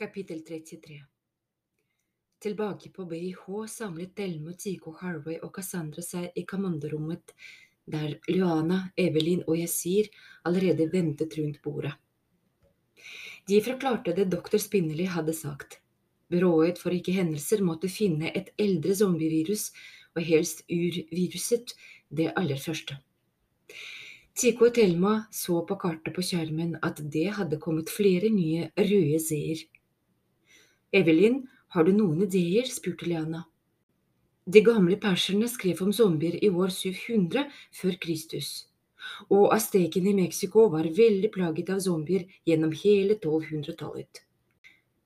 Kapittel 33 Tilbake på BIH samlet Delmo, Tico, Harvey og Cassandra seg i kommandorommet, der Luana, Evelyn og Yasir allerede ventet rundt bordet. De forklarte det doktor Spinnerly hadde sagt. Byrået for ikke hendelser måtte finne et eldre zombievirus, og helst urviruset, det aller første. Tico og Thelma så på kartet på skjermen at det hadde kommet flere nye røde z-er. Evelyn, har du noen ideer? spurte Liana. De gamle perserne skrev om zombier i år 700 før Kristus, og aztekene i Mexico var veldig plaget av zombier gjennom hele 1200-tallet.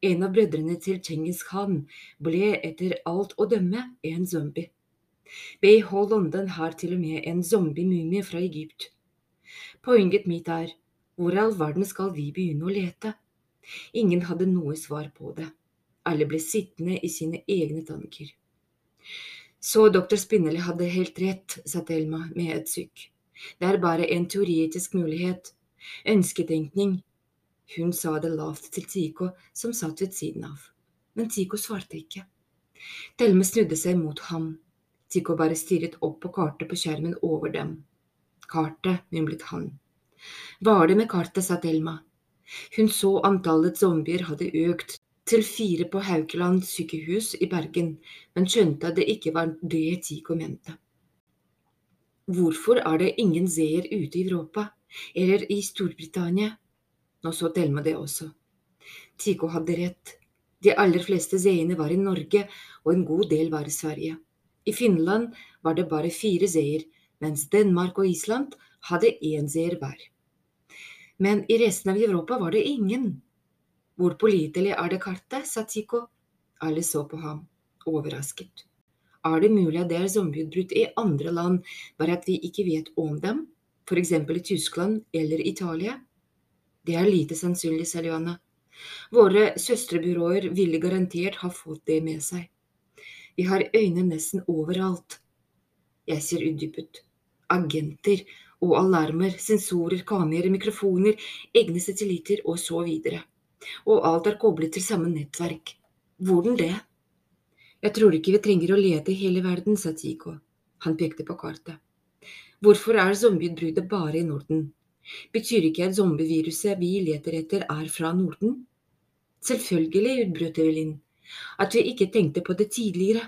En av brødrene til Cengiz Khan ble etter alt å dømme en zombie. BH London har til og med en zombie-mumie fra Egypt. Poenget mitt er, hvor i all verden skal vi begynne å lete? Ingen hadde noe svar på det. Alle ble sittende i sine egne tanker. Så doktor Spinelli hadde helt rett, sa Thelma med et sukk. Det er bare en teoretisk mulighet. Ønsketenkning. Hun sa det lavt til Tico, som satt ved siden av. Men Tico svarte ikke. Thelma snudde seg mot ham. Tico bare stirret opp på kartet på skjermen over dem. Kartet, mumlet han. Hva er det med kartet, sa Thelma. Hun så antallet zombier hadde økt til fire på Haukeland sykehus i Bergen, men skjønte at det ikke var det Tico mente. Hvorfor er det ingen seer ute i Europa, eller i Storbritannia? Nå så Thelma det også. Tico hadde rett. De aller fleste seerne var i Norge, og en god del var i Sverige. I Finland var det bare fire seer, mens Danmark og Island hadde én seer hver. Men i resten av Europa var det ingen. Hvor pålitelig er det kartet, sa Tico. Alle så på ham, overrasket. Er det mulig at det er zombieutbrudd i andre land, bare at vi ikke vet om dem, for eksempel i Tyskland eller Italia? Det er lite sannsynlig, sa Liana. Våre søstrebyråer ville garantert ha fått det med seg. Vi har øyne nesten overalt. Jeg ser utdypet. Agenter og alarmer, sensorer, kameraer, mikrofoner, egne satellitter og så videre og alt er koblet til samme nettverk. Hvordan det? Jeg tror ikke vi trenger å lete i hele verden, sa Tico. Han pekte på kartet. Hvorfor er zombieutbruddet bare i Norden? Betyr ikke at zombieviruset vi leter etter, er fra Norden? Selvfølgelig, utbrøt Evelyn. At vi ikke tenkte på det tidligere.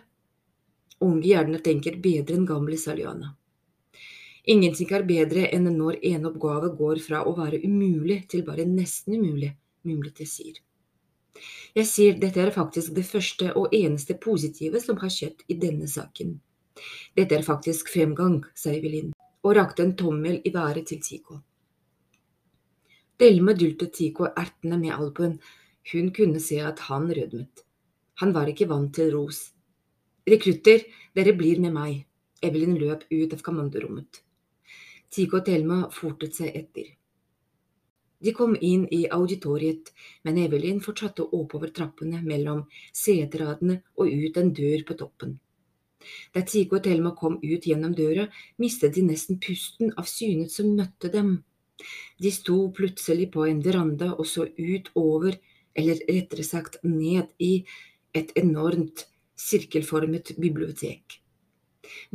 Unge hjerner tenker bedre enn gamle, sa Liana. Ingenting er bedre enn når en oppgave går fra å være umulig til bare nesten umulig, mumlet Yasir. Jeg sier dette er faktisk det første og eneste positive som har skjedd i denne saken. Dette er faktisk fremgang, sa Evelyn, og rakte en tommel i været til Tico. Delme dultet Tico ertende med albuen, hun kunne se at han rødmet. Han var ikke vant til ros. Rekrutter, dere blir med meg. Evelyn løp ut av kommandorommet. Tico og Thelma fortet seg etter. De kom inn i auditoriet, men Evelyn fortsatte oppover trappene mellom seteradene og ut en dør på toppen. Da Tico og Thelma kom ut gjennom døra, mistet de nesten pusten av synet som møtte dem. De sto plutselig på en veranda og så ut over, eller rettere sagt ned i, et enormt sirkelformet bibliotek.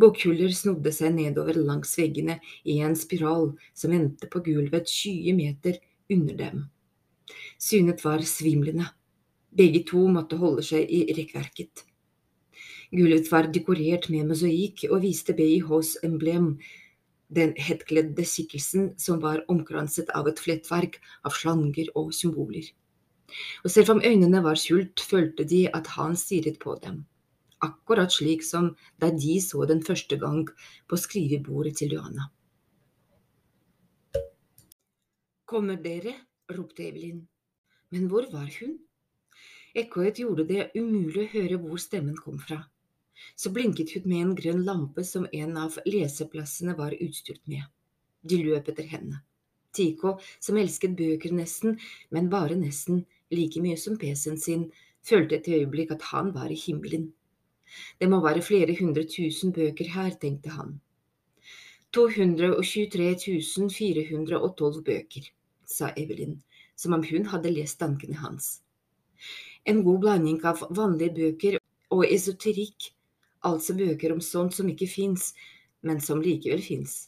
Bokhyller snodde seg nedover langs veggene i en spiral som endte på gulvet 20 meter under dem. Synet var svimlende. Begge to måtte holde seg i rekkverket. Gulvet var dekorert med mosaikk og viste BIHs emblem, den hettkledde skikkelsen som var omkranset av et flettverk av slanger og symboler. Og selv om øynene var skjult, følte de at han stirret på dem, akkurat slik som da de så den første gang på skrivebordet til Johanna. Kommer dere? ropte Evelyn. Men hvor var hun? Ekkoet gjorde det umulig å høre hvor stemmen kom fra. Så blinket hun med en grønn lampe som en av leseplassene var utstyrt med. De løp etter henne. Tico, som elsket bøker nesten, men bare nesten, like mye som PC-en sin, følte et øyeblikk at han var i himmelen. Det må være flere hundre tusen bøker her, tenkte han. 223 412 bøker sa Evelyn, som om hun hadde lest tankene hans. En god blanding av vanlige bøker og esoterikk, altså bøker om sånt som ikke fins, men som likevel fins.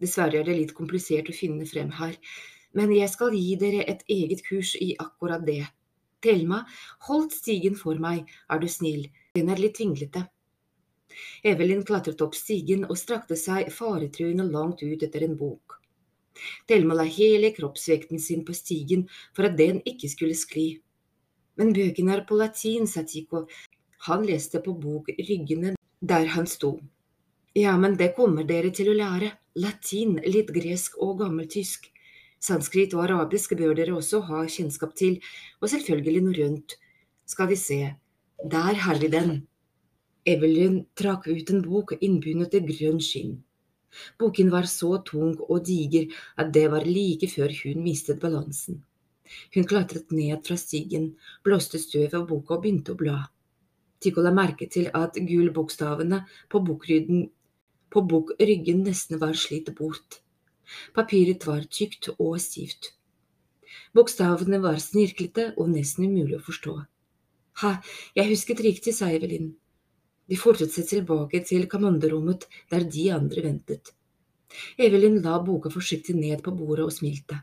Dessverre er det litt komplisert å finne frem her, men jeg skal gi dere et eget kurs i akkurat det. Thelma, hold stigen for meg, er du snill, den er litt vinglete. Evelyn klatret opp stigen og strakte seg faretruende langt ut etter en bok. Thelma la hele kroppsvekten sin på stigen for at den ikke skulle skli. Men bøkene er på latin, sa Tico. Han leste på bokryggene der han sto. Ja, men det kommer dere til å lære. Latin, litt gresk og gammeltysk. Sanskrit og arabisk bør dere også ha kjennskap til, og selvfølgelig norrønt. Skal vi se, der har vi den. Evelyn trakk ut en bok innbundet i grønn skinn. Boken var så tung og diger at det var like før hun mistet balansen. Hun klatret ned fra stigen, blåste støv av boka og begynte å bla. Tycho la merke til at gullbokstavene på på bokryggen nesten var slitt bort. Papiret var tykt og stivt. Bokstavene var snirklete og nesten umulig å forstå. Ha, jeg husket riktig, sa Evelyn. De fortet seg tilbake til kommanderommet der de andre ventet. Evelyn la boka forsiktig ned på bordet og smilte.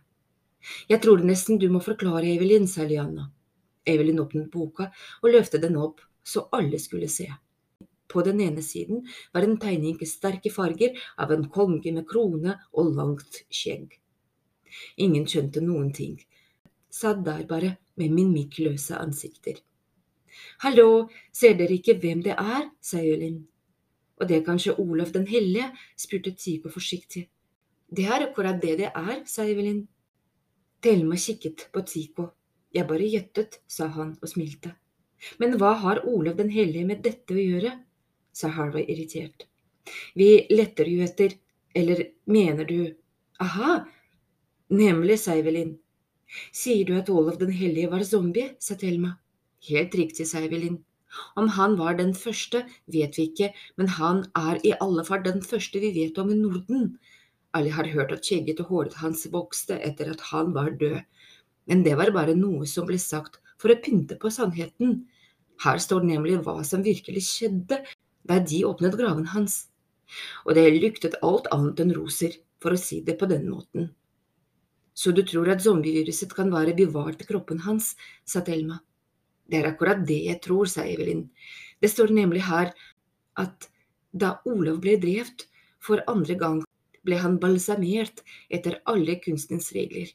Jeg tror nesten du må forklare, Evelyn, sa Lianna. Evelyn åpnet boka og løftet den opp så alle skulle se. På den ene siden var en tegning i sterke farger av en konge med krone og langt skjegg. Ingen skjønte noen ting. Satt der bare med mimikkløse ansikter. Hallo, ser dere ikke hvem det er? sa Jølin. Og det er kanskje Olaf den hellige? spurte Tyko forsiktig. Det er akkurat det det er, sa Evelyn. Thelma kikket på Tyko. Jeg bare gjettet, sa han og smilte. Men hva har Olav den hellige med dette å gjøre? sa Harvey irritert. Vi letter jo etter… Eller mener du… Aha! Nemlig, sa Evelyn. Sier du at Olav den hellige var zombie? sa Thelma. Helt riktig, sa Evelyn. Om han var den første, vet vi ikke, men han er i alle fall den første vi vet om i Norden. Alle har hørt at skjegget og håret hans vokste etter at han var død, men det var bare noe som ble sagt for å pynte på sannheten. Her står nemlig hva som virkelig skjedde da de åpnet graven hans, og det luktet alt annet enn roser, for å si det på den måten. Så du tror at zombieviruset kan være bevart i kroppen hans, sa Thelma. Det er akkurat det jeg tror, sa Evelyn. Det står nemlig her at da Olav ble drevet for andre gang, ble han balsamert etter alle kunstens regler.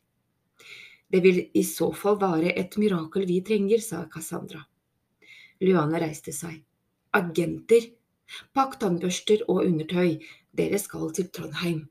Det vil i så fall være et mirakel vi trenger, sa Cassandra. Luana reiste seg. Agenter, pakk tannbørster og undertøy, dere skal til Trondheim.